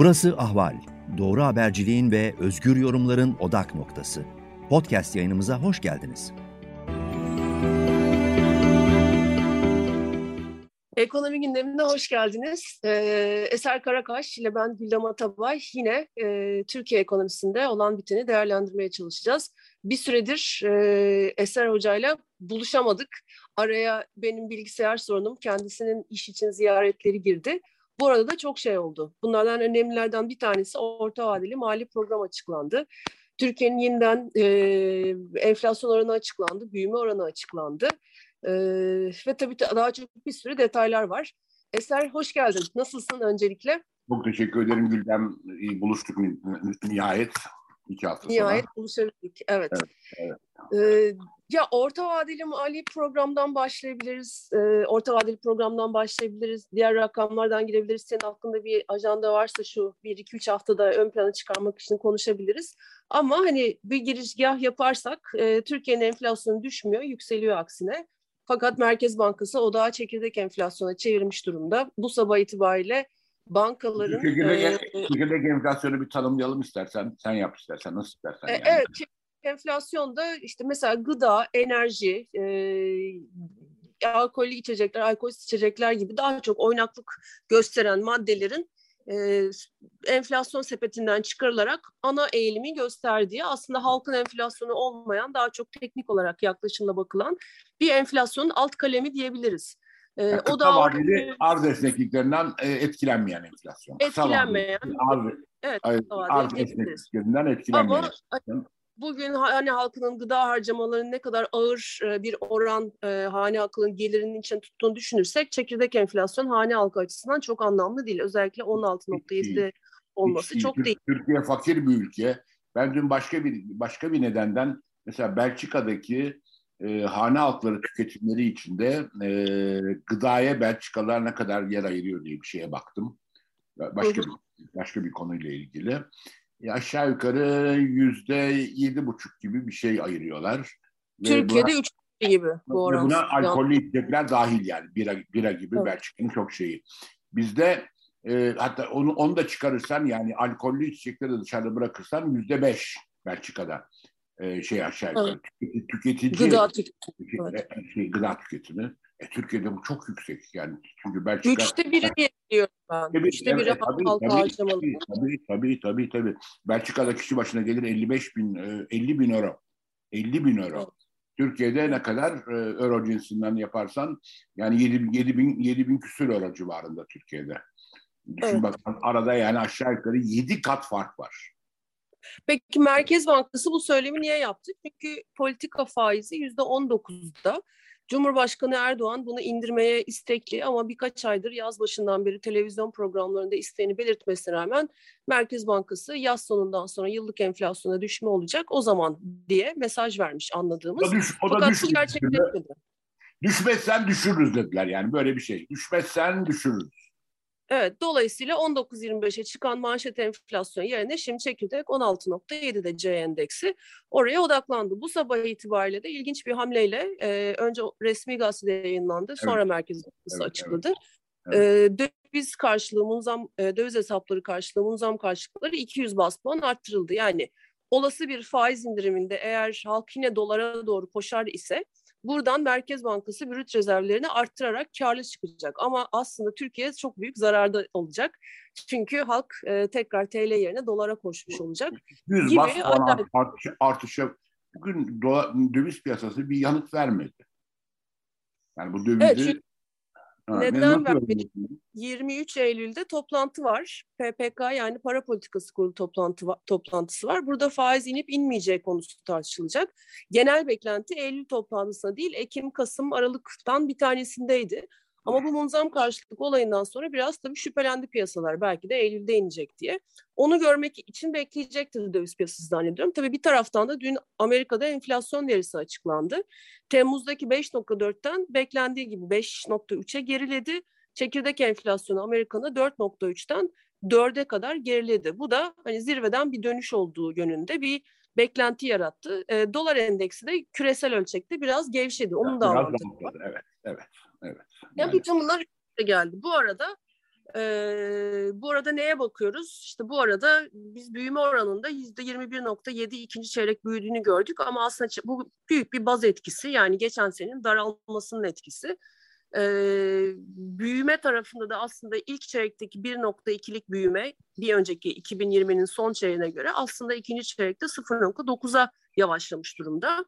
Burası Ahval. Doğru haberciliğin ve özgür yorumların odak noktası. Podcast yayınımıza hoş geldiniz. Ekonomi gündemine hoş geldiniz. Ee, Eser Karakaş ile ben Güldem Atabay yine e, Türkiye ekonomisinde olan biteni değerlendirmeye çalışacağız. Bir süredir e, Eser Hoca'yla buluşamadık. Araya benim bilgisayar sorunum, kendisinin iş için ziyaretleri girdi. Bu arada da çok şey oldu. Bunlardan önemlilerden bir tanesi orta vadeli mali program açıklandı. Türkiye'nin yeniden e, enflasyon oranı açıklandı, büyüme oranı açıklandı. E, ve tabii daha çok bir sürü detaylar var. Eser hoş geldin. Nasılsın öncelikle? Çok teşekkür ederim Gülden. İyi buluştuk nihayet. İki hafta sonra. Nihayet buluşabildik. Evet. evet, evet. Ee, ya orta vadeli mali programdan başlayabiliriz. Ee, orta vadeli programdan başlayabiliriz. Diğer rakamlardan girebiliriz. Senin aklında bir ajanda varsa şu bir iki üç haftada ön plana çıkarmak için konuşabiliriz. Ama hani bir girişgah yaparsak e, Türkiye'nin enflasyonu düşmüyor, yükseliyor aksine. Fakat Merkez Bankası odağı çekirdek enflasyona çevirmiş durumda. Bu sabah itibariyle bankaların... Çekirdek, e, çekirdek enflasyonu bir tanımlayalım istersen. Sen yap istersen, nasıl istersen. E, yani. Evet, enflasyonda işte mesela gıda, enerji, e, alkollü içecekler, alkolsüz içecekler gibi daha çok oynaklık gösteren maddelerin e, enflasyon sepetinden çıkarılarak ana eğilimi gösterdiği aslında halkın enflasyonu olmayan daha çok teknik olarak yaklaşımla bakılan bir enflasyonun alt kalemi diyebiliriz. E, yani o da vadeli arz esnekliklerinden e, etkilenmeyen enflasyon. Etkilenmeyen. Arz, evet, arz esnekliklerinden etkilenmeyen. Ama bugün hani halkının gıda harcamalarının ne kadar ağır e, bir oran e, hane halkının gelirinin için tuttuğunu düşünürsek çekirdek enflasyon hane halkı açısından çok anlamlı değil. Özellikle 16.7'de olması Hiç çok değil. Türkiye fakir bir ülke. Ben dün başka bir başka bir nedenden mesela Belçika'daki e, hane halkları tüketimleri içinde e, gıdaya Belçikalılar ne kadar yer ayırıyor diye bir şeye baktım. Başka bir başka bir konuyla ilgili aşağı yukarı yüzde yedi buçuk gibi bir şey ayırıyorlar. Türkiye'de üç gibi bu oran. Buna alkollü içecekler dahil yani bira, bira gibi evet. Belçika'nın çok şeyi. Bizde e, hatta onu, onu da çıkarırsan yani alkollü içecekleri de dışarıda bırakırsan yüzde beş Belçika'da e, şey aşağı yukarı evet. tüketici gıda tüketimi. Evet. E, şey, gıda tüketimi. E, Türkiye'de bu çok yüksek yani çünkü Belçika... Üçte biri diye biliyorum ben. Tabii, Üçte biri tabii, halka tabii, harcamalı. Tabii, tabii, tabii, tabii. Belçika'da kişi başına gelir 55 bin, 50 e, bin euro. 50 bin euro. Evet. Türkiye'de ne kadar e, euro cinsinden yaparsan yani 7, 7 bin, 7 bin küsur euro civarında Türkiye'de. Düşün evet. bak arada yani aşağı yukarı 7 kat fark var. Peki Merkez Bankası bu söylemi niye yaptı? Çünkü politika faizi yüzde 19'da. Cumhurbaşkanı Erdoğan bunu indirmeye istekli ama birkaç aydır yaz başından beri televizyon programlarında isteğini belirtmesine rağmen Merkez Bankası yaz sonundan sonra yıllık enflasyona düşme olacak o zaman diye mesaj vermiş anladığımız. O da, düş, o da Fakat gerçekleşmedi. Düşmezsen düşürürüz dediler yani böyle bir şey. Düşmezsen düşürürüz. Evet, dolayısıyla 19.25'e çıkan manşet enflasyon yerine şimdi çekirdek 16.7'de C endeksi oraya odaklandı. Bu sabah itibariyle de ilginç bir hamleyle e, önce resmi gazetede yayınlandı, sonra evet. Merkez Bankası evet, açıkladı. Evet. Evet. E, döviz karşılığı, munzam, e, döviz hesapları karşılığı, munzam karşılıkları 200 bas puan arttırıldı. Yani olası bir faiz indiriminde eğer halk yine dolara doğru koşar ise Buradan Merkez Bankası brüt rezervlerini arttırarak karlı çıkacak. Ama aslında Türkiye çok büyük zararda olacak. Çünkü halk e, tekrar TL yerine dolara koşmuş olacak. 100 bas artış, artışa bugün dolar, döviz piyasası bir yanıt vermedi. Yani bu dövizi evet, neden vermedi? 23 Eylül'de toplantı var. PPK yani para politikası kurulu toplantı toplantısı var. Burada faiz inip inmeyeceği konusu tartışılacak. Genel beklenti Eylül toplantısına değil Ekim, Kasım, Aralık'tan bir tanesindeydi. Ama bu munzam karşılık olayından sonra biraz tabii şüphelendi piyasalar. Belki de Eylül'de inecek diye. Onu görmek için bekleyecektir döviz piyasası zannediyorum. Tabii bir taraftan da dün Amerika'da enflasyon verisi açıklandı. Temmuz'daki 5.4'ten beklendiği gibi 5.3'e geriledi. Çekirdek enflasyonu Amerika'da 4.3'ten 4'e kadar geriledi. Bu da hani zirveden bir dönüş olduğu yönünde bir beklenti yarattı. E, dolar endeksi de küresel ölçekte biraz gevşedi. Onun da avantajı var. Evet, evet, evet. Yani, yani bütün bunlar geldi. Bu arada Ee, bu arada neye bakıyoruz? İşte bu arada biz büyüme oranında yüzde 21.7 ikinci çeyrek büyüdüğünü gördük ama aslında bu büyük bir baz etkisi yani geçen senenin daralmasının etkisi. Ee, büyüme tarafında da aslında ilk çeyrekteki 1.2'lik büyüme bir önceki 2020'nin son çeyreğine göre aslında ikinci çeyrekte 0.9'a yavaşlamış durumda.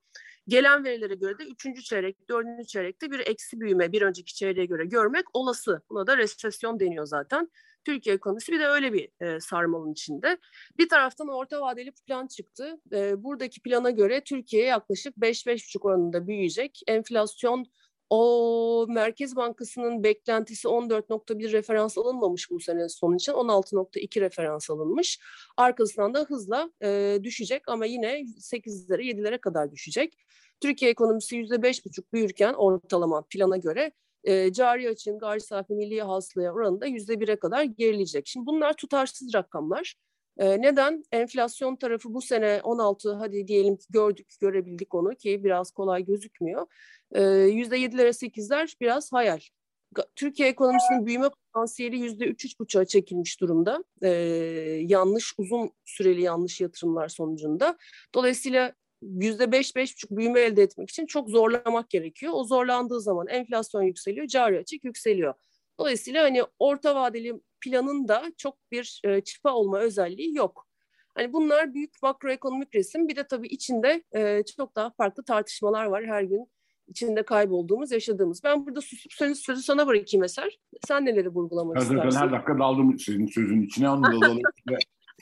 Gelen verilere göre de üçüncü çeyrek, dördüncü çeyrekte bir eksi büyüme bir önceki çeyreğe göre görmek olası. Buna da resesyon deniyor zaten. Türkiye ekonomisi bir de öyle bir e, sarmalın içinde. Bir taraftan orta vadeli plan çıktı. E, buradaki plana göre Türkiye yaklaşık 5-5,5 oranında büyüyecek. Enflasyon o Merkez Bankası'nın beklentisi 14.1 referans alınmamış bu sene son için. 16.2 referans alınmış. Arkasından da hızla e, düşecek ama yine 8'lere 7'lere kadar düşecek. Türkiye ekonomisi %5,5 büyürken ortalama plana göre e, cari açığın gayri safi milli hasılaya oranında %1'e kadar gerileyecek. Şimdi bunlar tutarsız rakamlar. E, neden? Enflasyon tarafı bu sene 16 hadi diyelim ki gördük, görebildik onu ki biraz kolay gözükmüyor. Yüzde yedilere sekizler biraz hayal. Türkiye ekonomisinin büyüme potansiyeli yüzde üç üç buçuğa çekilmiş durumda. Ee, yanlış uzun süreli yanlış yatırımlar sonucunda. Dolayısıyla yüzde beş beş buçuk büyüme elde etmek için çok zorlamak gerekiyor. O zorlandığı zaman enflasyon yükseliyor, cari açık yükseliyor. Dolayısıyla hani orta vadeli planın da çok bir e, çıpa olma özelliği yok. Hani bunlar büyük makroekonomik resim. Bir de tabii içinde e, çok daha farklı tartışmalar var her gün içinde kaybolduğumuz, yaşadığımız. Ben burada susup sözü, sözü sana bırakayım Eser. Sen neleri vurgulamak ben istersin? Ben her dakika daldım senin sözün içine. Onu da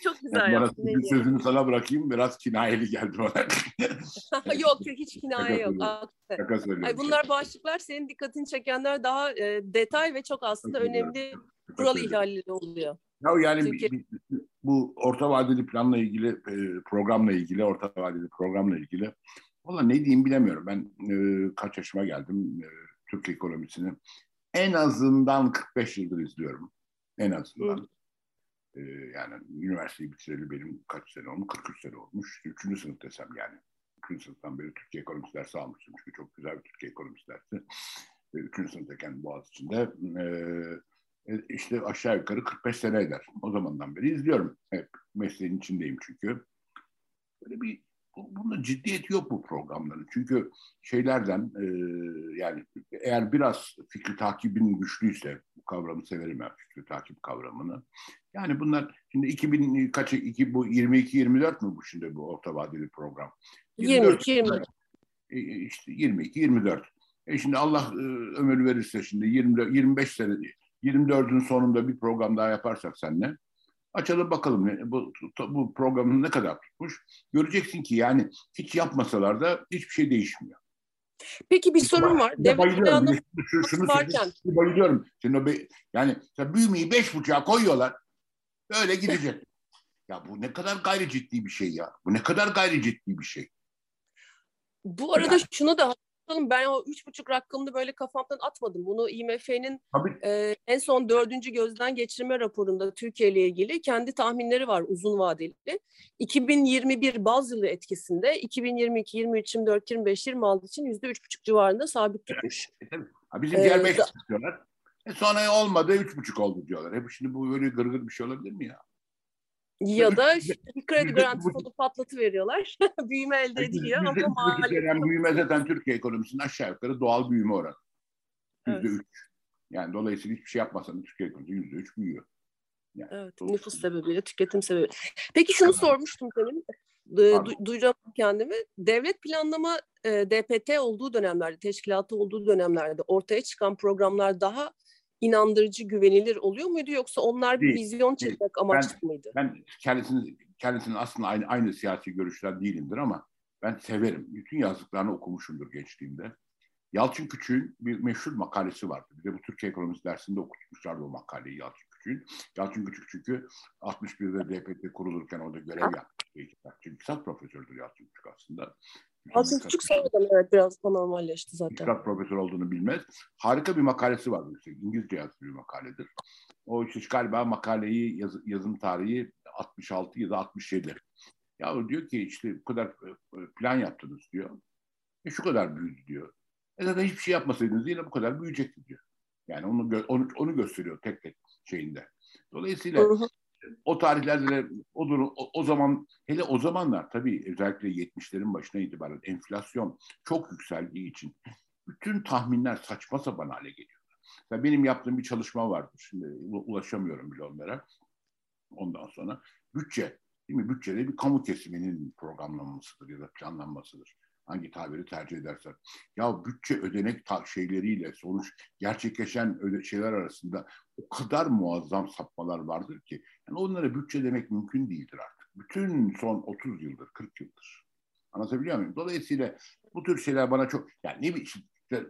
Çok güzel yani yaptın. Sözünü sana bırakayım. Biraz kinayeli geldi bana. yok yok hiç kinaye yok. Şaka Ay, bunlar başlıklar senin dikkatini çekenler daha e, detay ve çok aslında önemli kural ihlalleri oluyor. Ya yani Türkiye... bir, bir, bu orta vadeli planla ilgili e, programla ilgili orta vadeli programla ilgili Valla ne diyeyim bilemiyorum. Ben e, kaç yaşıma geldim e, Türk ekonomisini. En azından 45 yıldır izliyorum. En azından. E, yani üniversiteyi bitireli benim kaç sene olmuş? 43 sene olmuş. Üçüncü sınıf desem yani. Üçüncü sınıftan beri Türkiye ekonomisi dersi almıştım. Çünkü çok güzel bir Türkiye ekonomisi dersi. E, üçüncü sınıftayken Boğaziçi'nde. E, e, işte aşağı yukarı 45 sene eder. O zamandan beri izliyorum. Hep mesleğin içindeyim çünkü. Böyle bir bunda ciddiyet yok bu programların. Çünkü şeylerden e, yani eğer biraz fikri takibin güçlüyse bu kavramı severim ben fikri takip kavramını. Yani bunlar şimdi 2000 kaç iki bu 22 24 mü bu şimdi bu orta vadeli program? 22 24. E, işte 22 24. E şimdi Allah e, ömür verirse şimdi 20 25 sene 24'ün sonunda bir program daha yaparsak seninle Açalım bakalım bu, bu programın ne kadar tutmuş. Göreceksin ki yani hiç yapmasalar da hiçbir şey değişmiyor. Peki bir sorun var. Devlet planı şunu, şunu, varken. Şunu bayılıyorum. Şimdi o be, yani büyümeyi beş buçuğa koyuyorlar. Böyle gidecek. ya bu ne kadar gayri ciddi bir şey ya. Bu ne kadar gayri ciddi bir şey. Bu arada yani. şunu da bakalım ben o üç buçuk rakamını böyle kafamdan atmadım. Bunu IMF'nin e, en son dördüncü gözden geçirme raporunda Türkiye ile ilgili kendi tahminleri var uzun vadeli. 2021 baz yılı etkisinde 2022, 23, 24, 25, 26 için yüzde üç buçuk civarında sabit tutmuş. Evet, Bizim diğer ee, beş diyorlar. E sonra olmadı üç buçuk oldu diyorlar. Hep şimdi bu böyle gırgır bir şey olabilir mi ya? Ya da kredi garanti fonu patlatı veriyorlar. büyüme elde ediliyor ama maliyet. büyüme zaten Türkiye ekonomisinin aşağı yukarı doğal büyüme oranı. Yüzde üç. Yani dolayısıyla hiçbir şey yapmasan Türkiye ekonomisi yüzde üç büyüyor. Yani, evet, nüfus sebebiyle, tüketim sebebiyle. Peki şunu sormuştum senin, du- duyacağım kendimi. Devlet planlama e, DPT olduğu dönemlerde, teşkilatı olduğu dönemlerde ortaya çıkan programlar daha inandırıcı, güvenilir oluyor muydu yoksa onlar bir değil, vizyon çekmek amaçlı ben, mıydı? Ben kendisini, kendisinin aslında aynı, aynı siyasi görüşler değilimdir ama ben severim. Bütün yazdıklarını okumuşumdur gençliğimde. Yalçın Küçük'ün bir meşhur makalesi vardı. Bir de bu Türkiye ekonomisi dersinde okutmuşlardı o makaleyi Yalçın Küçük'ün. Yalçın Küçük çünkü 61'de DPT kurulurken orada görev yaptı. İktisat profesördür Yalçın Küçük aslında. Küçük sonradan evet biraz normalleşti zaten. İktisat profesör olduğunu bilmez. Harika bir makalesi var. Işte, İngilizce yazdığı bir makaledir. O işte galiba makaleyi yaz, yazım tarihi 66 ya da 67. Ya diyor ki işte bu kadar e, e, plan yaptınız diyor. E şu kadar büyüdü diyor. E zaten hiçbir şey yapmasaydınız yine bu kadar büyüyecekti diyor. Yani onu, onu, onu gösteriyor tek tek şeyinde. Dolayısıyla. O tarihlerde de o, durum, o, o zaman hele o zamanlar tabii özellikle 70'lerin başına itibaren enflasyon çok yükseldiği için bütün tahminler saçma sapan hale geliyor. Mesela benim yaptığım bir çalışma vardı. Şimdi ulaşamıyorum bile onlara. Ondan sonra bütçe, değil mi? Bütçede bir kamu kesiminin programlanmasıdır ya da planlanmasıdır. Hangi tabiri tercih edersen. Ya bütçe ödenek şeyleriyle sonuç gerçekleşen şeyler arasında o kadar muazzam sapmalar vardır ki yani onlara bütçe demek mümkün değildir artık. Bütün son 30 yıldır, 40 yıldır. Anlatabiliyor muyum? Dolayısıyla bu tür şeyler bana çok yani ne bir işte,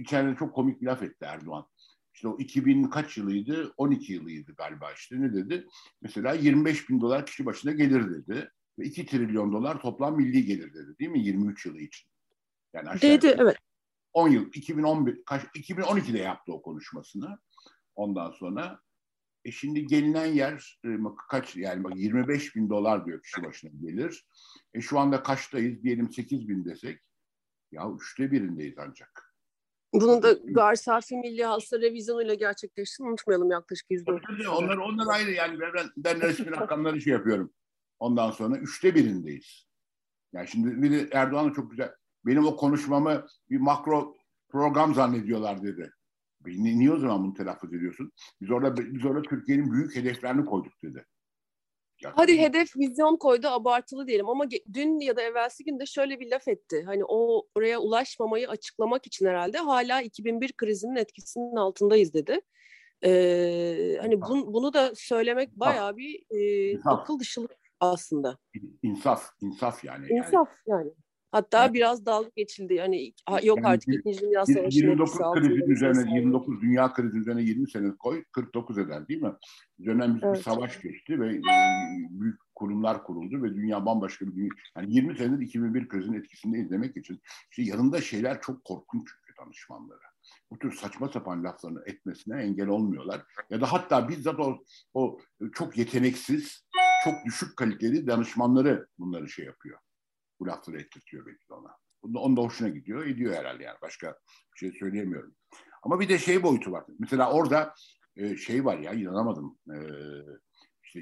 içeride çok komik bir laf etti Erdoğan. İşte o 2000 kaç yılıydı? 12 yılıydı galiba işte ne dedi? Mesela 25 bin dolar kişi başına gelir dedi. Ve 2 trilyon dolar toplam milli gelir dedi değil mi 23 yılı için? Yani dedi evet. 10 yıl 2011 kaç 2012'de yaptı o konuşmasını. Ondan sonra e şimdi gelinen yer e, kaç yani bak 25 bin dolar diyor kişi başına gelir. E şu anda kaçtayız diyelim 8 bin desek. Ya üçte birindeyiz ancak. Bunun da gar safi milli hasta revizyonuyla gerçekleştiğini unutmayalım yaklaşık yüzde Onlar, onlar ayrı yani ben, ben resmi rakamları şey yapıyorum. Ondan sonra üçte birindeyiz. Yani şimdi bir de Erdoğan çok güzel. Benim o konuşmamı bir makro program zannediyorlar dedi. Niye o zaman bunu telaffuz ediyorsun? Biz orada biz orada Türkiye'nin büyük hedeflerini koyduk dedi. Hadi hedef vizyon koydu abartılı diyelim ama dün ya da evvelsi günde şöyle bir laf etti. Hani o oraya ulaşmamayı açıklamak için herhalde hala 2001 krizinin etkisinin altındayız dedi. Ee, hani bun, bunu da söylemek bayağı bir e, akıl dışılık aslında. İnsaf, insaf yani. İnsaf yani. yani. Hatta yani, biraz dalga geçildi. Yani yok yani, artık İkinci Dünya Savaşı'nın 29 krizin üzerine 29 dünya krizi üzerine 20 sene koy 49 eder değil mi? Dönem evet. bir savaş geçti ve e, büyük kurumlar kuruldu ve dünya bambaşka bir dünya. Yani 20 senedir 2001 krizin etkisinde izlemek için işte yanında şeyler çok korkunç çünkü danışmanları. Bu tür saçma sapan laflarını etmesine engel olmuyorlar. Ya da hatta bizzat o, o çok yeteneksiz, çok düşük kaliteli danışmanları bunları şey yapıyor bu lafları ettirtiyor belki de ona. Onun da hoşuna gidiyor. Ediyor herhalde yani. Başka bir şey söyleyemiyorum. Ama bir de şey boyutu var. Mesela orada e, şey var ya inanamadım. E, işte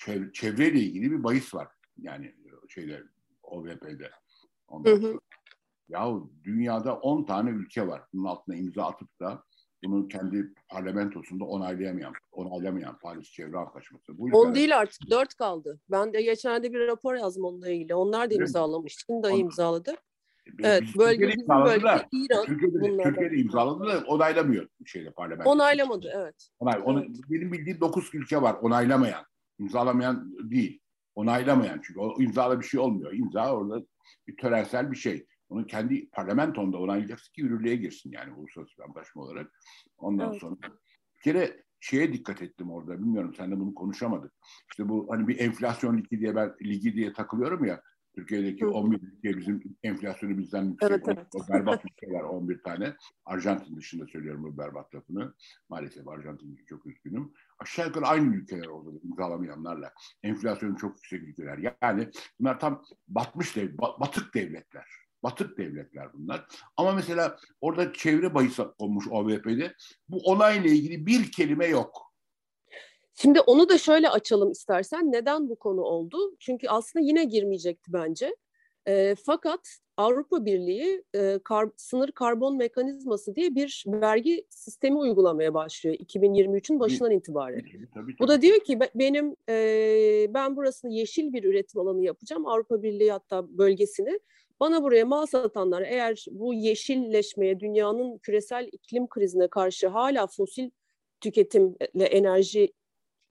çev- çevreyle ilgili bir bahis var. Yani şeyde OVP'de. Ondan hı hı. Yahu dünyada 10 tane ülke var. Bunun altına imza atıp da bunu kendi parlamentosunda onaylayamayan, onaylamayan Paris Çevre Antlaşması. Bu 10 değil artık, 4 kaldı. Ben de geçenlerde bir rapor yazdım onunla ilgili. Onlar da imzalamış. Çin de imzaladı. Evet, bölge bizim bölge İran. Türkiye'de, Türkiye'de imzaladı da onaylamıyor şeyde parlamento. Onaylamadı, evet. Onay, onu, evet. Benim bildiğim 9 ülke var onaylamayan. imzalamayan değil. Onaylamayan çünkü o imzala bir şey olmuyor. İmza orada bir törensel bir şey. Onu kendi parlamentonda onaylayacaksın ki yürürlüğe girsin yani uluslararası bir antlaşma olarak. Ondan evet. sonra bir kere şeye dikkat ettim orada. Bilmiyorum seninle bunu konuşamadık. İşte bu hani bir enflasyon ligi diye ben ligi diye takılıyorum ya. Türkiye'deki Hı. 11 ülke bizim enflasyonu bizden yüksek. Evet, evet. O berbat ülkeler 11 tane. Arjantin dışında söylüyorum bu berbat lafını. Maalesef Arjantin çok üzgünüm. Aşağı yukarı aynı ülkeler orada imzalamayanlarla. Enflasyonu çok yüksek ülkeler. Yani bunlar tam batmış dev, batık devletler. Batık devletler bunlar. Ama mesela orada çevre bahis olmuş OVP'de. Bu olayla ilgili bir kelime yok. Şimdi onu da şöyle açalım istersen. Neden bu konu oldu? Çünkü aslında yine girmeyecekti bence. E, fakat Avrupa Birliği e, kar, sınır karbon mekanizması diye bir vergi sistemi uygulamaya başlıyor 2023'ün başından itibaren. Tabii, tabii. Bu da diyor ki benim e, ben burasını yeşil bir üretim alanı yapacağım. Avrupa Birliği hatta bölgesini bana buraya mal satanlar eğer bu yeşilleşmeye, dünyanın küresel iklim krizine karşı hala fosil tüketimle enerji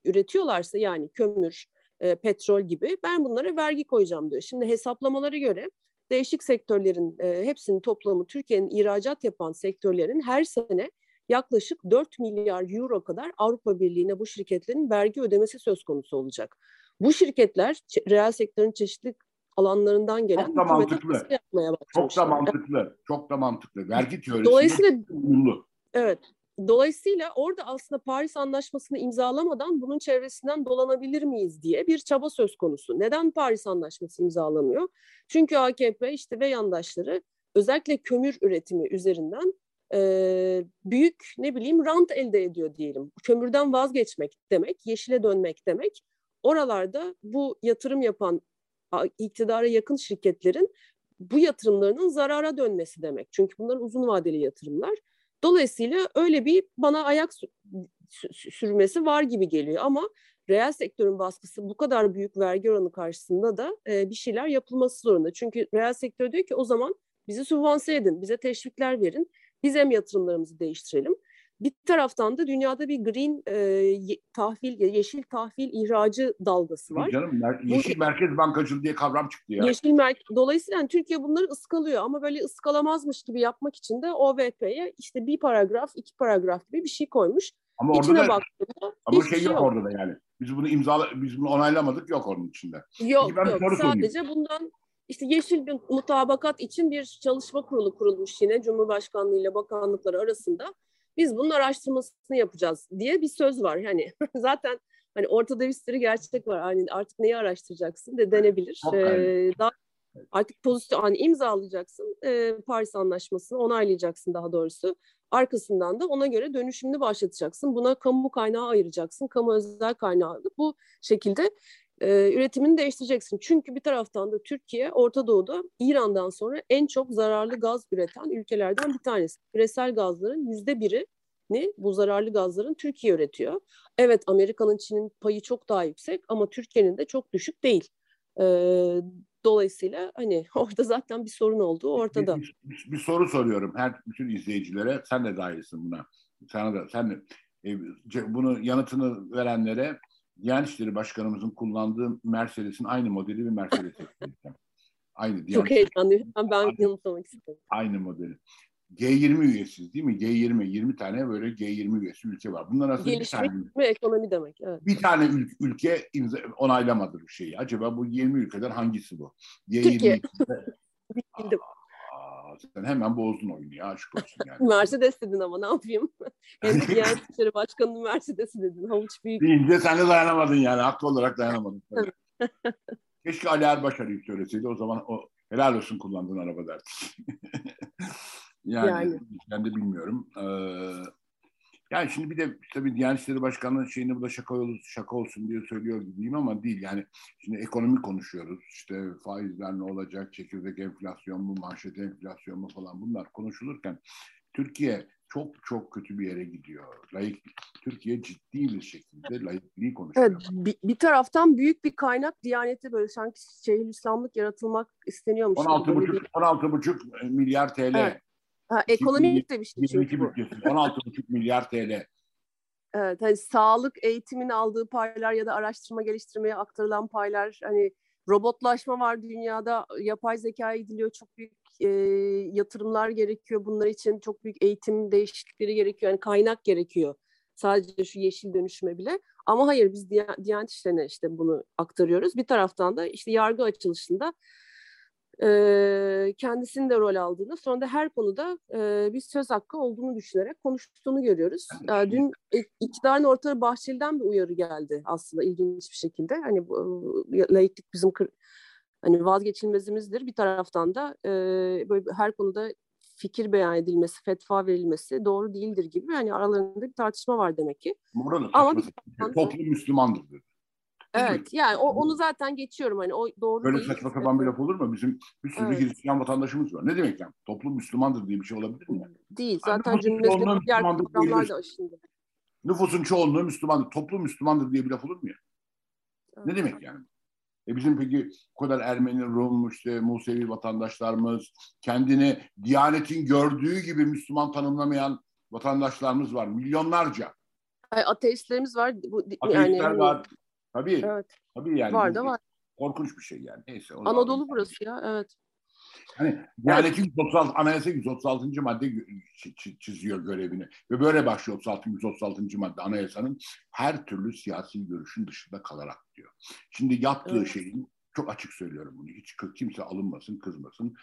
üretiyorlarsa yani kömür, e, petrol gibi ben bunlara vergi koyacağım diyor. Şimdi hesaplamalara göre değişik sektörlerin e, hepsinin toplamı Türkiye'nin ihracat yapan sektörlerin her sene yaklaşık 4 milyar euro kadar Avrupa Birliği'ne bu şirketlerin vergi ödemesi söz konusu olacak. Bu şirketler reel sektörün çeşitli alanlarından gelen çok da mantıklı. yapmaya Çok da mantıklı. Çok da mantıklı. Vergi teorisi Dolayısıyla uyumlu. Evet. Dolayısıyla orada aslında Paris Anlaşması'nı imzalamadan bunun çevresinden dolanabilir miyiz diye bir çaba söz konusu. Neden Paris Anlaşması imzalanıyor? Çünkü AKP işte ve yandaşları özellikle kömür üretimi üzerinden e, büyük ne bileyim rant elde ediyor diyelim. Kömürden vazgeçmek demek, yeşile dönmek demek. Oralarda bu yatırım yapan iktidara yakın şirketlerin bu yatırımlarının zarara dönmesi demek. Çünkü bunlar uzun vadeli yatırımlar. Dolayısıyla öyle bir bana ayak sürmesi var gibi geliyor ama reel sektörün baskısı bu kadar büyük vergi oranı karşısında da e, bir şeyler yapılması zorunda. Çünkü reel sektör diyor ki o zaman bizi sübvanse edin, bize teşvikler verin, biz hem yatırımlarımızı değiştirelim. Bir taraftan da dünyada bir green e, tahvil, yeşil tahvil ihracı dalgası var. Canım, yeşil Bu, merkez bankacılığı diye kavram çıktı ya. Yeşil merkez, dolayısıyla yani Türkiye bunları ıskalıyor ama böyle ıskalamazmış gibi yapmak için de OVP'ye işte bir paragraf, iki paragraf gibi bir şey koymuş. Ama orada İçine da, ama şey, şey yok, yok orada da yani. Biz bunu imzala, biz bunu onaylamadık yok onun içinde. Yok yok sadece sorayım. bundan işte yeşil bir mutabakat için bir çalışma kurulu kurulmuş yine Cumhurbaşkanlığı ile bakanlıklar arasında. Biz bunun araştırmasını yapacağız diye bir söz var. Yani zaten hani ortada bir sürü gerçek var. Hani artık neyi araştıracaksın de denebilir. Ee, daha artık pozisyon hani imzalayacaksın e, Paris Anlaşması'nı onaylayacaksın daha doğrusu. Arkasından da ona göre dönüşümünü başlatacaksın. Buna kamu kaynağı ayıracaksın. Kamu özel kaynağı bu şekilde e, üretimini değiştireceksin. Çünkü bir taraftan da Türkiye Orta Doğu'da İran'dan sonra en çok zararlı gaz üreten ülkelerden bir tanesi. Küresel gazların yüzde biri ne bu zararlı gazların Türkiye üretiyor. Evet Amerika'nın Çin'in payı çok daha yüksek ama Türkiye'nin de çok düşük değil. Ee, dolayısıyla hani orada zaten bir sorun olduğu ortada. Bir, bir, bir soru soruyorum her bütün izleyicilere. Sen de dahilsin buna. Sana da sen de e, bunu yanıtını verenlere Diyanet İşleri Başkanımızın kullandığı Mercedes'in aynı modeli bir Mercedes. aynı. Diyanet Çok heyecanlıyım. Ben, ben yanıtlamak istedim. Aynı modeli. G20 üyesiz değil mi? G20, 20 tane böyle G20 üyesi ülke var. Bunlar aslında Gelişmiş bir tane, ekonomi demek. Evet. Bir tane ül- ülke imza, onaylamadı bu şeyi. Acaba bu 20 ülkeden hangisi bu? G20 Türkiye. Sen hemen bozdun oyunu ya aşk olsun yani. Mercedes dedin ama ne yapayım? Hem Diyanet İşleri Başkanı'nın Mercedes'i dedin. Havuç büyük. Deyince sen de dayanamadın yani. Haklı olarak dayanamadın. Keşke Ali Erbaşar'ı söyleseydi. O zaman o helal olsun kullandığın araba derdik. yani, yani ben de bilmiyorum. Ee, yani şimdi bir de tabii Diyanet İşleri Başkanlığı'nın şeyini bu da şaka, olsun, şaka olsun diye söylüyor gibiyim ama değil. Yani şimdi ekonomi konuşuyoruz. İşte faizler ne olacak, çekirdek enflasyon mu, manşet enflasyon mu falan bunlar konuşulurken Türkiye çok çok kötü bir yere gidiyor. Layık Türkiye ciddi bir şekilde layıklığı konuşuyor. Evet, bir, bir taraftan büyük bir kaynak Diyanet'e böyle sanki şehir İslamlık yaratılmak isteniyormuş. 16,5 16,5 milyar TL evet. Ha, ekonomik de bir şey çünkü bu. 16,5 milyar TL. Evet, hani sağlık eğitimin aldığı paylar ya da araştırma geliştirmeye aktarılan paylar hani robotlaşma var dünyada yapay zeka ediliyor çok büyük e, yatırımlar gerekiyor bunlar için çok büyük eğitim değişiklikleri gerekiyor yani kaynak gerekiyor sadece şu yeşil dönüşüme bile ama hayır biz Diyanet İşleri'ne işte bunu aktarıyoruz bir taraftan da işte yargı açılışında e, kendisinin de rol aldığını sonra da her konuda e, bir söz hakkı olduğunu düşünerek konuştuğunu görüyoruz. E, dün iktidarın ortağı Bahçeli'den bir uyarı geldi aslında ilginç bir şekilde. Hani bu, laiklik bizim kır, hani vazgeçilmezimizdir. Bir taraftan da e, böyle her konuda fikir beyan edilmesi, fetva verilmesi doğru değildir gibi. Yani aralarında bir tartışma var demek ki. Burada Ama bir toplum Müslümandır dedi. Evet yani o, onu zaten geçiyorum hani o doğru Böyle değil. saçma sapan bir laf olur mu? Bizim bir sürü evet. Hristiyan vatandaşımız var. Ne demek yani? Toplum Müslümandır diye bir şey olabilir mi? Değil. Zaten yani cümlesinde diğer kavramlar da aşındı. Nüfusun çoğunluğu Müslümandır. Toplum Müslümandır diye bir laf olur mu ya? Evet. Ne demek yani? E bizim peki o kadar Ermeni, Rum, işte Musevi vatandaşlarımız, kendini Diyanet'in gördüğü gibi Müslüman tanımlamayan vatandaşlarımız var. Milyonlarca. Ay, ateistlerimiz var. Bu, Ateistler yani, var. Tabii. Evet. Tabii yani. Var da var. Korkunç bir şey yani. Neyse. Anadolu burası ya. Evet. Hani Diyanet'in 136, anayasa 136. madde çiziyor görevini. Ve böyle başlıyor 36. 136. madde anayasanın her türlü siyasi görüşün dışında kalarak diyor. Şimdi yaptığı evet. şeyin çok açık söylüyorum bunu. Hiç kimse alınmasın, kızmasın.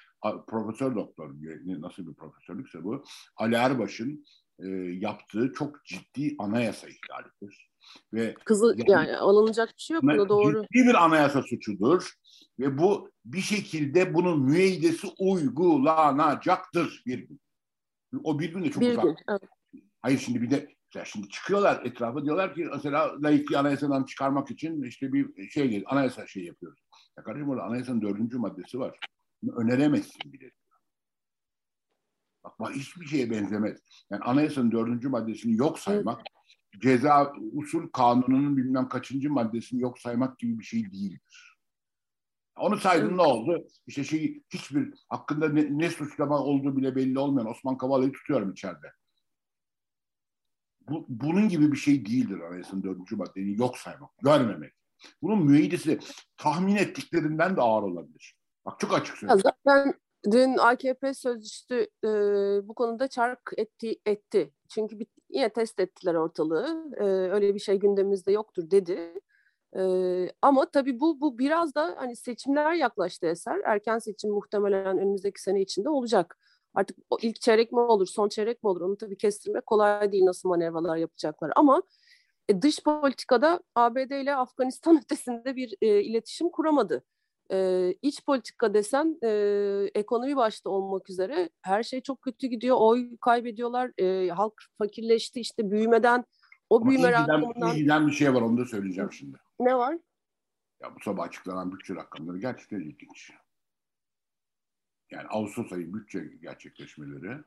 Profesör doktor nasıl bir profesörlükse bu. Ali Erbaş'ın e, yaptığı çok ciddi anayasa ihlalidir. Ve Kızı yani, yani alınacak bir şey yok buna doğru. Ciddi bir anayasa suçudur ve bu bir şekilde bunun müeydesi uygulanacaktır bir gün. O bir gün de çok bir uzak. Gün, evet. Hayır şimdi bir de ya şimdi çıkıyorlar etrafa diyorlar ki mesela layıklığı anayasadan çıkarmak için işte bir şey. Anayasa şey yapıyoruz. Ya kardeşim orada anayasanın dördüncü maddesi var. Bunu öneremezsin bile. Bak, bak hiçbir şeye benzemez. Yani anayasanın dördüncü maddesini yok saymak. Ceza usul kanununun bilmem kaçıncı maddesini yok saymak gibi bir şey değildir. Onu saydın ne oldu? İşte şey hiçbir hakkında ne, ne suçlama olduğu bile belli olmayan Osman Kavala'yı tutuyorum içeride. Bu, bunun gibi bir şey değildir anayasanın dördüncü maddeyi yok saymak, görmemek. Bunun müeyyidesi tahmin ettiklerinden de ağır olabilir. Bak çok açık söylüyorum. Zaten dün AKP sözcüsü e, bu konuda çark etti. etti. Çünkü bir, yine test ettiler ortalığı. E, öyle bir şey gündemimizde yoktur dedi. E, ama tabii bu bu biraz da hani seçimler yaklaştı eser. Erken seçim muhtemelen önümüzdeki sene içinde olacak. Artık o ilk çeyrek mi olur, son çeyrek mi olur onu tabii kestirmek kolay değil nasıl manevralar yapacaklar. Ama e, dış politikada ABD ile Afganistan ötesinde bir e, iletişim kuramadı. E, iç politika desen e, ekonomi başta olmak üzere her şey çok kötü gidiyor. Oy kaybediyorlar. E, halk fakirleşti işte büyümeden o Ama büyüme rakamından... İyi bir şey var onu da söyleyeceğim şimdi. Ne var? Ya bu sabah açıklanan bütçe rakamları gerçekten ilginç. Yani Ağustos ayı bütçe gerçekleşmeleri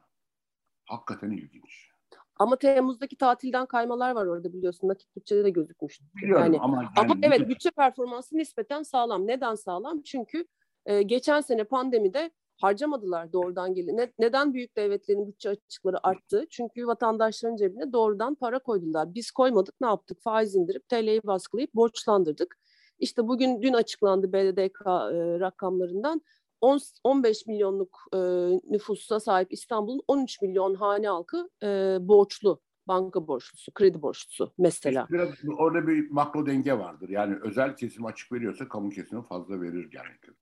hakikaten ilginç. Ama Temmuz'daki tatilden kaymalar var orada biliyorsun. Nakit bütçede de gözükmüş. Biliyorum yani, ama, yani, ama evet bütçe performansı nispeten sağlam. Neden sağlam? Çünkü e, geçen sene pandemide harcamadılar doğrudan gelin. Ne, neden büyük devletlerin bütçe açıkları arttı? Çünkü vatandaşların cebine doğrudan para koydular. Biz koymadık ne yaptık? Faiz indirip TL'yi baskılayıp borçlandırdık. İşte bugün dün açıklandı BDDK e, rakamlarından 10, 15 milyonluk e, nüfusa sahip İstanbul'un 13 milyon hane halkı e, borçlu, banka borçlusu, kredi borçlusu mesela. Biraz orada bir makro denge vardır. Yani özel kesim açık veriyorsa kamu kesimi fazla verir genellikle.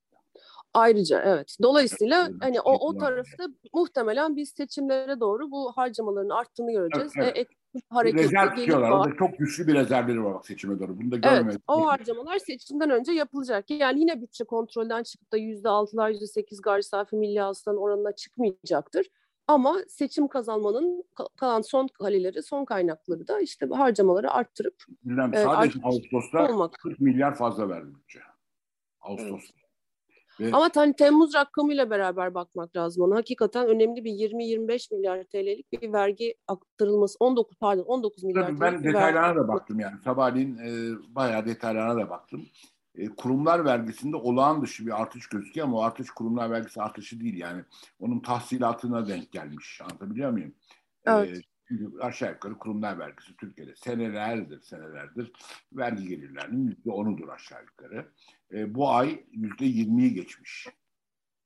Ayrıca evet. Dolayısıyla hani o, o tarafta muhtemelen biz seçimlere doğru bu harcamaların arttığını göreceğiz. Evet, evet. E, hareketli rezerv tutuyorlar. Orada çok güçlü bir rezervleri var bak seçime doğru. Bunu da görmedik. Evet, o harcamalar seçimden önce yapılacak. Yani yine bütçe kontrolden çıkıp da yüzde altılar, yüzde sekiz gayri safi milli hasılanın oranına çıkmayacaktır. Ama seçim kazanmanın kalan son kaleleri, son kaynakları da işte harcamaları arttırıp Bilmem, sadece e, Ağustos'ta olmak. 40 milyar fazla verdi bütçe. Ağustos'ta. Evet. Ve... Ama hani Temmuz rakamıyla beraber bakmak lazım ona. Hakikaten önemli bir 20-25 milyar TL'lik bir vergi aktarılması. 19 pardon 19 milyar Tabii Ben detaylarına da baktım yani. Sabahleyin e, bayağı detaylarına da baktım. E, kurumlar vergisinde olağan dışı bir artış gözüküyor ama o artış kurumlar vergisi artışı değil yani. Onun tahsilatına denk gelmiş. Anlatabiliyor muyum? E, evet. E, aşağı yukarı kurumlar vergisi Türkiye'de senelerdir senelerdir vergi gelirlerinin yüzde onudur aşağı yukarı. E, bu ay yüzde yirmiyi geçmiş.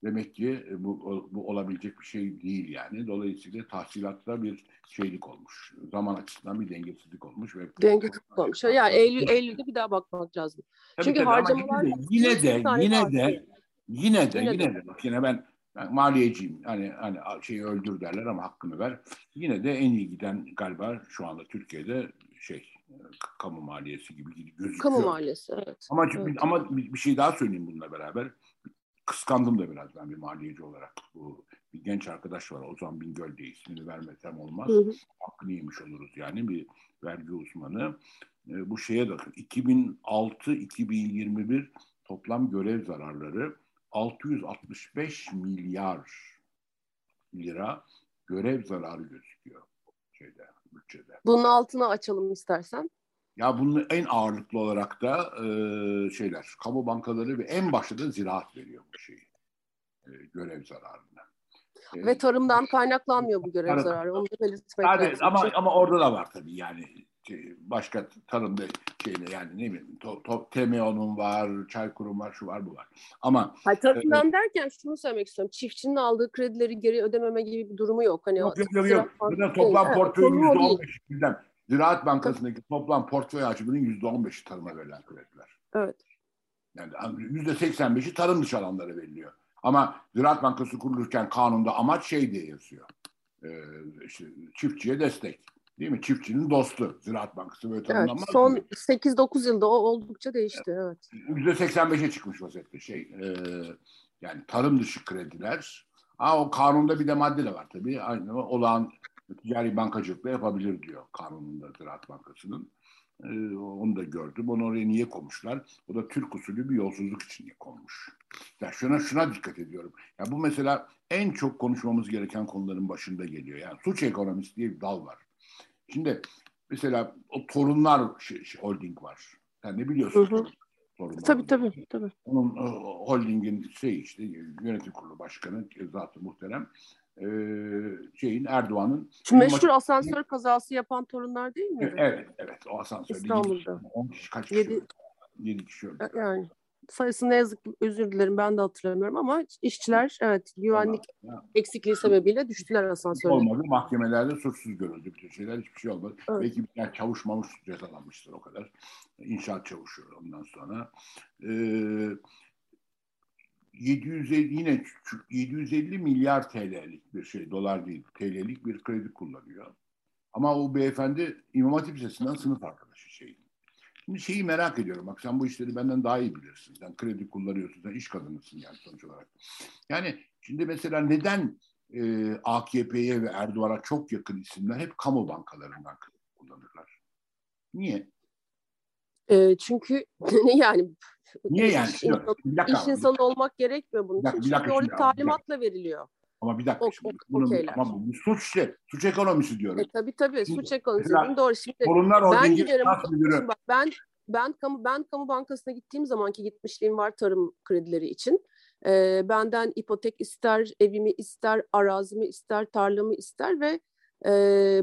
Demek ki e, bu, bu olabilecek bir şey değil yani. Dolayısıyla tahsilatta bir şeylik olmuş. Zaman açısından bir dengesizlik olmuş. ve Dengesizlik olmuş. Yani Eylül, Eylül'de bir daha bakmak lazım. Tabii Çünkü tabii harcamalar... Yine de, yine de, yine de, yine de, yine de, bak yine ben yani maliyeciyim. Hani hani şeyi öldür derler ama hakkını ver. Yine de en iyi giden galiba şu anda Türkiye'de şey kamu maliyesi gibi gözüküyor. Kamu maliyesi evet. Ama evet. ama bir, şey daha söyleyeyim bununla beraber. Kıskandım da biraz ben bir maliyeci olarak. Bu bir genç arkadaş var Ozan Bingöl diye ismini vermesem olmaz. Hı hı. Hakkını yemiş oluruz yani bir vergi uzmanı. E, bu şeye bakın 2006-2021 toplam görev zararları 665 milyar lira görev zararı gözüküyor şeyde bütçede. Bunun altına açalım istersen. Ya bunun en ağırlıklı olarak da e, şeyler, kamu bankaları ve en başta da ziraat veriyor bu şeyi, e, görev zararını. E, ve tarımdan kaynaklanmıyor bu görev zararı. Onu da belirtmek lazım. Ama, ama orada da var tabii yani başka tarımda şeyle yani ne bileyim to, to, TMO'nun var, Çaykur'un var, şu var bu var. Ama Hayır, tarımdan e, derken şunu söylemek istiyorum. Çiftçinin aldığı kredileri geri ödememe gibi bir durumu yok. Hani yok yok yok. yok. Burada toplam portföyün yüzde on beşinden. Ziraat Bankası'ndaki toplam portföy açımının yüzde on beşi tarıma verilen krediler. Evet. Yani yüzde seksen beşi tarım dışı alanlara veriliyor. Ama Ziraat Bankası kurulurken kanunda amaç şey diye yazıyor. Ee, işte çiftçiye destek. Değil mi? Çiftçinin dostu Ziraat Bankası böyle tanımlanmaz evet, Son 8-9 yılda o oldukça değişti. Evet. %85'e çıkmış vaziyette şey. E, yani tarım dışı krediler Ha o kanunda bir de madde de var tabii. Aynı olağan ticari bankacılıkla yapabilir diyor kanununda Ziraat Bankası'nın. Ee, onu da gördüm. Onu oraya niye koymuşlar? O da Türk usulü bir yolsuzluk için konmuş. Ya şuna şuna dikkat ediyorum. Ya bu mesela en çok konuşmamız gereken konuların başında geliyor. Yani suç ekonomisi diye bir dal var. Şimdi mesela o torunlar şey, şey, holding var. Sen ne biliyorsun? Hı hı. Torunlar tabii tabii. tabii. Onun holdingin şey işte yönetim kurulu başkanı zaten muhterem e, şeyin Erdoğan'ın Şu meşhur maç... asansör kazası yapan torunlar değil mi? Evet, evet. O asansör. İstanbul'da. 10 kişi kaç kişi? 7, 7 kişi öldü. Yani sayısı ne yazık özür dilerim ben de hatırlamıyorum ama işçiler evet güvenlik ya. eksikliği sebebiyle düştüler asansöre. Olmadı. Mahkemelerde suçsuz görüldü bütün şeyler. Hiçbir şey olmadı. Evet. Belki bir çavuş mavuş cezalanmıştır o kadar. İnşaat çavuşu ondan sonra. Ee, 750 yine 750 milyar TL'lik bir şey, dolar değil, TL'lik bir kredi kullanıyor. Ama o beyefendi İmam Hatip Lisesi'nden sınıf arkadaşı şey. Şimdi şeyi merak ediyorum. Bak sen bu işleri benden daha iyi bilirsin. Sen kredi kullanıyorsun, sen iş kadınısın yani sonuç olarak. Yani şimdi mesela neden e, AKP'ye ve Erdoğan'a çok yakın isimler hep kamu bankalarından kullanırlar? Niye? E, çünkü yani Niye yani? İş, insan, iş insanı olmak gerekmiyor bunun için. Çünkü orada talimatla veriliyor. Ama bir dakika. O, şimdi, bunun, okeyler. ama bu, suç işte. Suç ekonomisi diyorum. E, tabii tabii. Şimdi, suç ekonomisi dedim. Doğru. Şimdi ben giderim. Bak, ben ben kamu ben kamu bankasına gittiğim zamanki gitmişliğim var tarım kredileri için. E, benden ipotek ister, evimi ister, arazimi ister, tarlamı ister ve e,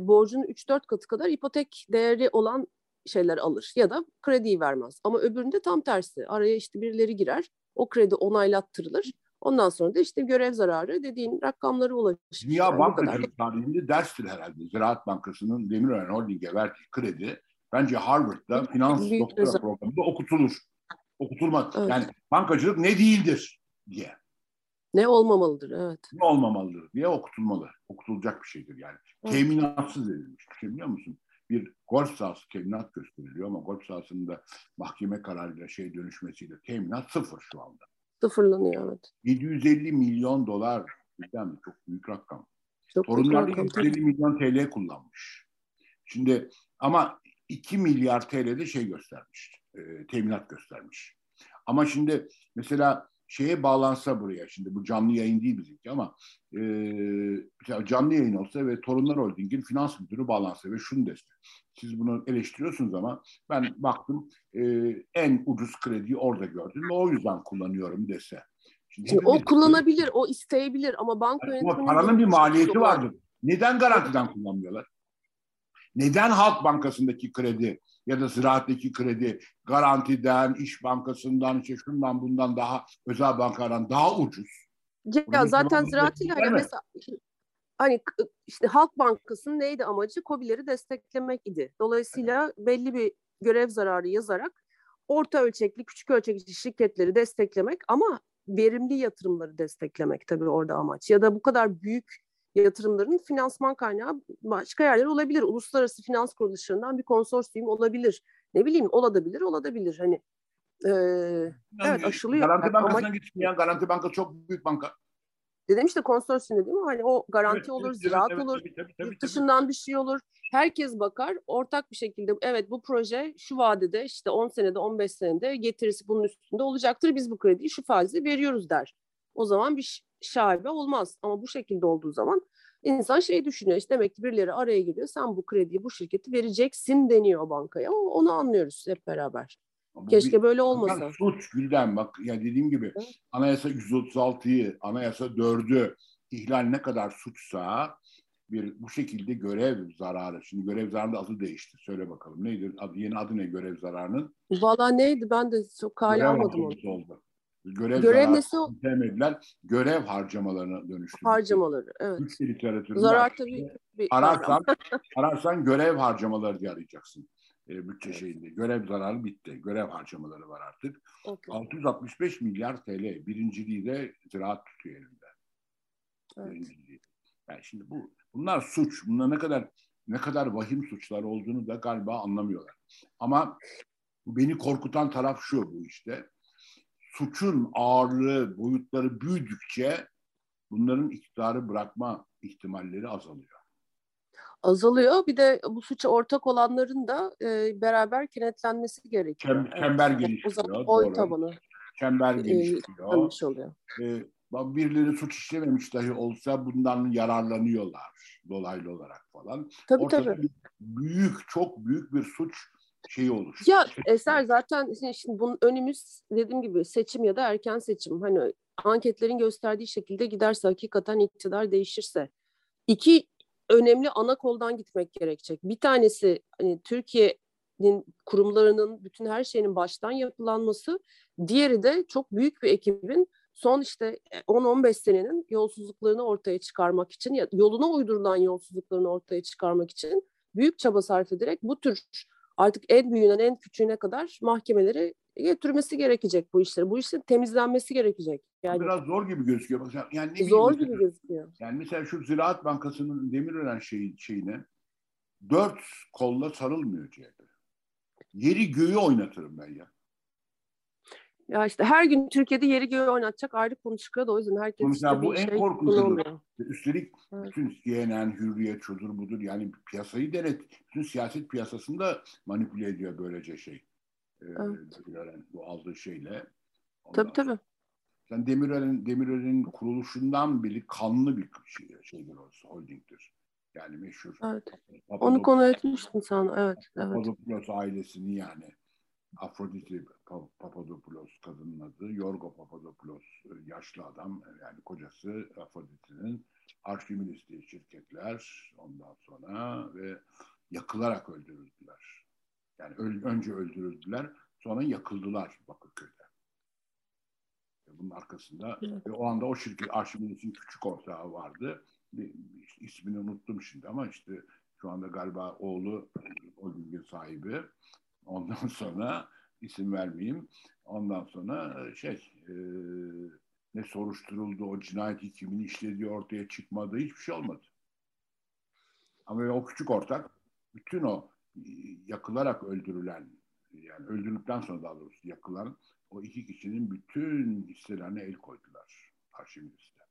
borcunun 3-4 katı kadar ipotek değeri olan şeyler alır ya da krediyi vermez. Ama öbüründe tam tersi. Araya işte birileri girer. O kredi onaylattırılır. Ondan sonra da işte görev zararı dediğin rakamlara ulaşır. Dünya bankacılık tarihinde derstir herhalde. Ziraat Bankası'nın Demirören Holding'e verdiği kredi bence Harvard'da finans Büyük doktora özel. programında okutulur. Okutulmaz. Evet. Yani bankacılık ne değildir diye. Ne olmamalıdır evet. Ne olmamalıdır diye okutulmalı. Okutulacak bir şeydir yani. Evet. Teminatsız edilmiş. Bir şey biliyor musun? bir golf sahası teminat gösteriliyor ama golf sahasında mahkeme kararıyla şey dönüşmesiyle teminat sıfır şu anda. Sıfırlanıyor evet. 750 milyon dolar birden çok büyük rakam. Çok Torunlar 750 milyon TL kullanmış. Şimdi ama 2 milyar TL'de şey göstermiş, e, teminat göstermiş. Ama şimdi mesela şeye bağlansa buraya şimdi bu canlı yayın değil bizimki ama e, canlı yayın olsa ve Torunlar Holding'in finans müdürü bağlansa ve şunu dese siz bunu eleştiriyorsunuz ama ben baktım e, en ucuz krediyi orada gördüm ve o yüzden kullanıyorum dese. Şimdi, o kullanabilir, o isteyebilir ama banka yönetiminin... Paranın bir maliyeti vardır. Neden garantiden kullanmıyorlar? Neden Halk Bankası'ndaki kredi ya da ziraatteki kredi garantiden, iş bankasından, işte şundan bundan daha özel bankadan daha ucuz. Ya Bunun zaten ziraatiyle hani mesela hani işte Halk Bankası'nın neydi amacı? COBİ'leri desteklemek idi. Dolayısıyla belli bir görev zararı yazarak orta ölçekli, küçük ölçekli şirketleri desteklemek ama verimli yatırımları desteklemek tabii orada amaç. Ya da bu kadar büyük yatırımların finansman kaynağı başka yerler olabilir. Uluslararası finans kuruluşlarından bir konsorsiyum olabilir. Ne bileyim olabilir, olabilir. Hani e, yani, evet aşılıyor. Garanti Bankası'na ama... gitmeyen Garanti Banka çok büyük banka. Dedim işte konsorsiyum değil mi? Hani o garanti evet, olur, evet, ziraat evet, olur, tabii, tabii, tabii, yurt dışından tabii. bir şey olur. Herkes bakar ortak bir şekilde evet bu proje şu vadede işte 10 senede 15 senede getirisi bunun üstünde olacaktır. Biz bu krediyi şu faizi veriyoruz der. O zaman bir şaibe olmaz. Ama bu şekilde olduğu zaman insan şey düşünüyor. İşte demek ki birileri araya giriyor. Sen bu krediyi bu şirketi vereceksin deniyor bankaya. Onu anlıyoruz hep beraber. Ama Keşke bir, böyle olmasa. Suç Gülden bak ya dediğim gibi evet. anayasa 136'yı, anayasa 4'ü ihlal ne kadar suçsa bir bu şekilde görev zararı. Şimdi görev zararının adı değişti. Söyle bakalım. Neydi? Adı, yeni adı ne görev zararının? Valla neydi? Ben de çok kale almadım onu. Oldu. Görev, görev nesi sevmediler. Görev harcamalarına dönüştü. Harcamaları, evet. Üç literatüründe Zarar tabii. Bir ararsan, ararsan görev harcamaları diye arayacaksın. E, bütçe evet. şeyinde. Görev zararı bitti. Görev harcamaları var artık. Okay. 665 milyar TL. Birinciliği de ziraat tutuyor elinde. Evet. Birinciliği. Yani şimdi bu bunlar suç. Bunlar ne kadar ne kadar vahim suçlar olduğunu da galiba anlamıyorlar. Ama beni korkutan taraf şu bu işte suçun ağırlığı, boyutları büyüdükçe bunların iktidarı bırakma ihtimalleri azalıyor. Azalıyor. Bir de bu suça ortak olanların da e, beraber kenetlenmesi gerekiyor. Çem, çember evet. geliştiriyor. O zaman oy tabanı. Çember geliştiriyor. E, oluyor. E, birileri suç işlememiş dahi olsa bundan yararlanıyorlar dolaylı olarak falan. Tabii Ortada tabii. Büyük, çok büyük bir suç şeyi olur. Ya Eser zaten şimdi bunun önümüz dediğim gibi seçim ya da erken seçim. Hani anketlerin gösterdiği şekilde giderse hakikaten iktidar değişirse iki önemli ana koldan gitmek gerekecek. Bir tanesi hani Türkiye'nin kurumlarının bütün her şeyinin baştan yapılanması. Diğeri de çok büyük bir ekibin son işte 10-15 senenin yolsuzluklarını ortaya çıkarmak için ya yoluna uydurulan yolsuzluklarını ortaya çıkarmak için büyük çaba sarf ederek bu tür artık en büyüğünden en küçüğüne kadar mahkemeleri götürmesi gerekecek bu işleri. Bu işlerin temizlenmesi gerekecek. Yani biraz zor gibi gözüküyor. Yani ne zor gibi mesela, gözüküyor. Yani mesela şu Ziraat Bankası'nın Demirören şey, şeyine dört kolla sarılmıyor CHP. Yeri göğü oynatırım ben ya. Ya işte her gün Türkiye'de yeri göğü oynatacak ayrı konu çıkıyor da o yüzden herkes Mesela işte bu en şey korkunç. Üstelik evet. bütün CNN, Hürriyet, şudur budur yani piyasayı denet. Bütün siyaset piyasasında manipüle ediyor böylece şey. Ee, evet. bu aldığı şeyle. Ondan tabii tabii. Yani Demirören, Demirören'in kuruluşundan beri kanlı bir şey, şeydir orası, holdingdir. Yani meşhur. Evet. Onu konu etmiştin sana. Evet. Papadopoulos evet. ailesini yani Afroditi Papadopoulos kadının adı, Yorgo Papadopoulos e, yaşlı adam yani kocası Afroditi'nin arşivministi şirketler ondan sonra ve yakılarak öldürüldüler. Yani önce öldürüldüler sonra yakıldılar Bakırköy'de. Bunun arkasında ve o anda o şirket arşivministin küçük ortağı vardı. Bir, ismini unuttum şimdi ama işte şu anda galiba oğlu o bilgi sahibi Ondan sonra isim vermeyeyim. Ondan sonra e, şey e, ne soruşturuldu, o cinayeti kimin işlediği ortaya çıkmadı, hiçbir şey olmadı. Ama o küçük ortak bütün o e, yakılarak öldürülen, yani öldürüldükten sonra daha doğrusu yakılan o iki kişinin bütün hisselerine el koydular arşivimizde.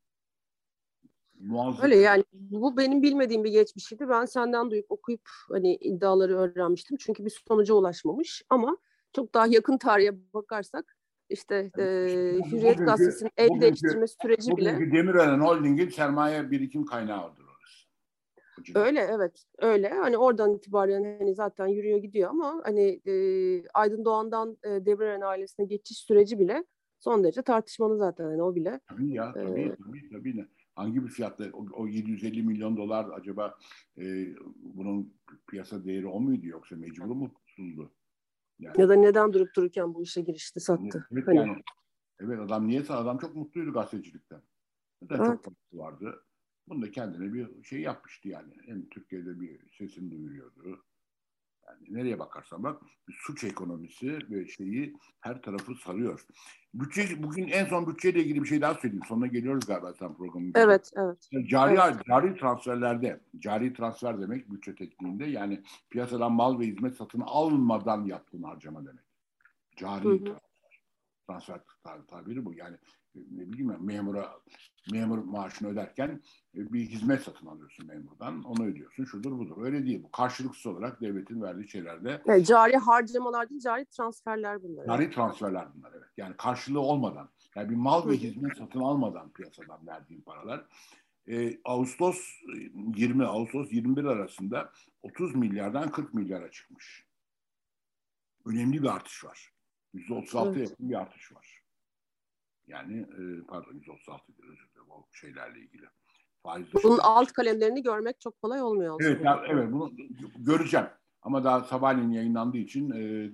Muazzam. Öyle yani bu benim bilmediğim bir geçmişiydi. Ben senden duyup okuyup hani iddiaları öğrenmiştim. Çünkü bir sonuca ulaşmamış ama çok daha yakın tarihe bakarsak işte e, Hürriyet Gazetesi'nin el bugünkü, değiştirme süreci bugünkü bile. Demirören Holding'in sermaye birikim kaynağıdır orası. Öyle evet öyle hani oradan itibaren hani zaten yürüyor gidiyor ama hani e, Aydın Doğan'dan e, Demirören ailesine geçiş süreci bile son derece tartışmalı zaten hani o bile. Tabii ya tabii ee, tabii tabii hangi bir fiyatla o, o 750 milyon dolar acaba e, bunun piyasa değeri o muydu yoksa mecbur mu tutuldu? Yani, ya da neden durup dururken bu işe girişti, sattı? Evet, hani. yani, evet adam niye adam çok mutluydu gazetecilikten. Neden evet. çok mutlu vardı. Bunu da kendine bir şey yapmıştı yani. Hem Türkiye'de bir sesini duyuruyordu. Yani nereye bakarsan bak suç ekonomisi ve şeyi her tarafı sarıyor. Bütçe bugün en son bütçeyle ilgili bir şey daha söyleyeyim. Sonuna geliyoruz galiba sen programın. Evet, evet. Cari evet. cari transferlerde, cari transfer demek bütçe tekniğinde yani piyasadan mal ve hizmet satın almadan yaptığın harcama demek. Cari hı hı. Transfer tabiri bu. Yani ne bileyim ya, memura memur maaşını öderken e, bir hizmet satın alıyorsun memurdan. Onu ödüyorsun. Şudur budur. Öyle değil bu. Karşılıksız olarak devletin verdiği şeylerde. Evet, cari harcamalar değil, cari transferler bunlar. Cari transferler bunlar evet. Yani karşılığı olmadan. Yani bir mal ve hizmet satın almadan piyasadan verdiğin paralar. Ee, Ağustos 20 Ağustos 21 arasında 30 milyardan 40 milyara çıkmış. Önemli bir artış var. %36'ya evet. yakın bir artış var. Yani e, pardon 136 özür dilerim o şeylerle ilgili. Faiz Bunun alt kalemlerini görmek çok kolay olmuyor. Evet, ya, evet bunu göreceğim. Ama daha sabahleyin yayınlandığı için e,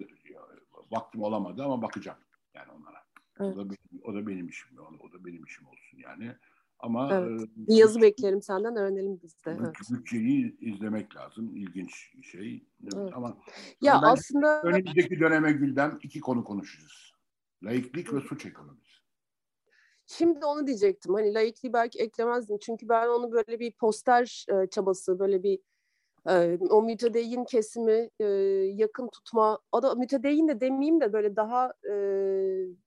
vaktim olamadı ama bakacağım yani onlara. Evet. O, da benim, o da benim işim. O, o da benim işim olsun yani. Ama evet. bir yazı beklerim senden öğrenelim biz de. Evet. Bütçeyi izlemek lazım. İlginç şey. Evet. Ama ya aslında önümüzdeki döneme Gülden iki konu konuşacağız. Laiklik ve suç ekonomisi. Şimdi onu diyecektim. Hani laikliği belki eklemezdim. Çünkü ben onu böyle bir poster çabası, böyle bir o mütedeyyin kesimi e, yakın tutma, o da mütedeyyin de demeyeyim de böyle daha e,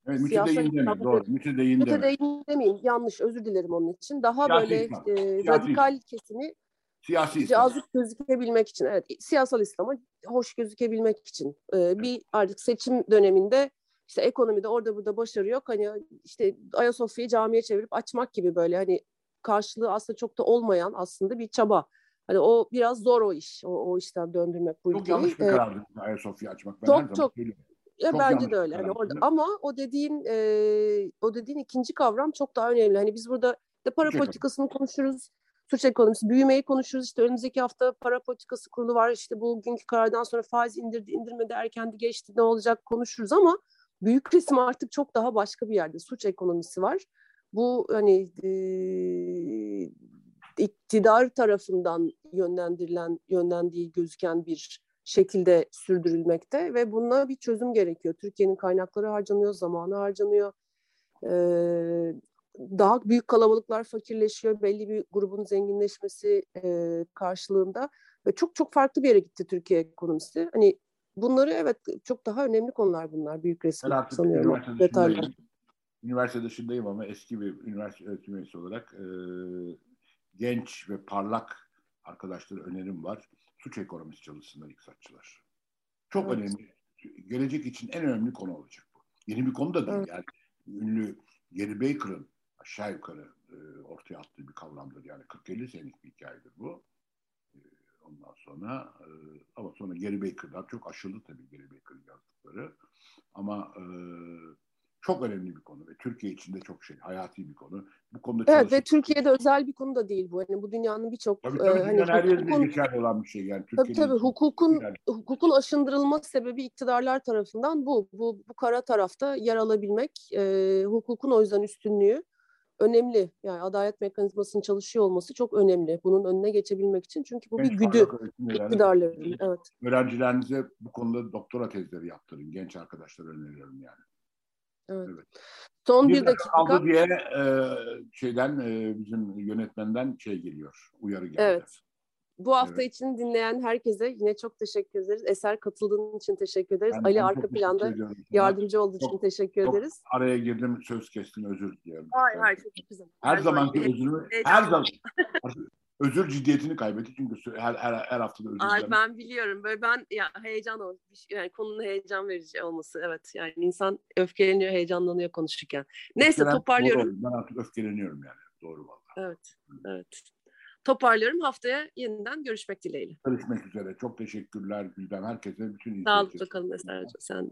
evet, mütedeyyin deme, doğru, mütedeyyin, mütedeyyin deme. demeyeyim, yanlış, özür dilerim onun için. Daha siyasi böyle İslam. e, siyasi. radikal kesimi siyasi İslam. cazip gözükebilmek için, evet, siyasal İslam'a hoş gözükebilmek için e, bir artık seçim döneminde işte ekonomide orada burada başarı yok. Hani işte Ayasofya'yı camiye çevirip açmak gibi böyle hani karşılığı aslında çok da olmayan aslında bir çaba. Hani o biraz zor o iş. O, o işten döndürmek bu ülkeyi. Çok yanlış bir karardı ee, Ayasofya açmak. Ben çok çok. Ya çok bence de öyle. Hani orada ama o dediğin e, o dediğin ikinci kavram çok daha önemli. Hani biz burada de para suç politikasını konuşuruz. Suç ekonomisi, büyümeyi konuşuruz. İşte önümüzdeki hafta para politikası kurulu var. İşte bugünkü karardan sonra faiz indirdi, indirmedi, erkendi, geçti ne olacak konuşuruz ama büyük resim artık çok daha başka bir yerde. Suç ekonomisi var. Bu hani e, iktidar tarafından yönlendirilen, yönlendiği gözüken bir şekilde sürdürülmekte ve buna bir çözüm gerekiyor. Türkiye'nin kaynakları harcanıyor, zamanı harcanıyor. Ee, daha büyük kalabalıklar fakirleşiyor. Belli bir grubun zenginleşmesi e, karşılığında ve çok çok farklı bir yere gitti Türkiye ekonomisi. Hani bunları evet çok daha önemli konular bunlar. Büyük resim sanıyorum. Detaylar. Üniversite dışındayım ama eski bir üniversite öğretim üyesi olarak e, genç ve parlak arkadaşlara önerim var. Suç ekonomisi çalışsınlar iktisatçılar. Çok evet. önemli. Gelecek için en önemli konu olacak bu. Yeni bir konu da değil. Evet. Yani ünlü Gary Baker'ın aşağı yukarı e, ortaya attığı bir kavramdır. Yani 40-50 senelik bir hikayedir bu. E, ondan sonra e, ama sonra Gary Baker'dan çok aşıldı tabii Gary Baker'ın yazdıkları. Ama e, çok önemli bir konu ve Türkiye için de çok şey hayati bir konu. Bu konuda Evet çalışıp... ve Türkiye'de özel bir konu da değil bu. Hani bu dünyanın birçok tabii, tabii, e, hani her yerinde geçerli olan bir şey yani. Tabii tabii hukukun yani. hukukun aşındırılma sebebi iktidarlar tarafından bu. Bu bu kara tarafta yer alabilmek, e, hukukun o yüzden üstünlüğü önemli. Yani adalet mekanizmasının çalışıyor olması çok önemli. Bunun önüne geçebilmek için çünkü bu genç bir güdü iktidarların. Evet. Öğrencilerinize bu konuda doktora tezleri yaptırın. Genç arkadaşlar öneriyorum yani. Evet. evet. Son bir, bir dakika. Kaldı diye e, şeyden e, bizim yönetmenden şey geliyor, uyarı geldi. Evet. Bu hafta evet. için dinleyen herkese yine çok teşekkür ederiz. Eser katıldığın için teşekkür ederiz. Ben, Ali ben arka planda yardımcı olduğu için teşekkür çok ederiz. Araya girdim söz kestim özür diliyorum. Hayır hayır çok güzel. Her, her zamanki özürümü her zaman özür ciddiyetini kaybetti çünkü her, her, her haftada özür Ay, Ben biliyorum. Böyle ben ya heyecan o. Şey, yani konunun heyecan verici olması. Evet. Yani insan öfkeleniyor, heyecanlanıyor konuşurken. Neyse Öfkelen, toparlıyorum. Doğru, ben artık öfkeleniyorum yani. Doğru vallahi. Evet. Evet. Toparlıyorum. Haftaya yeniden görüşmek dileğiyle. Görüşmek üzere. Çok teşekkürler Gülden. Herkese bütün Sağlıkla kalın Eser'cim. Sen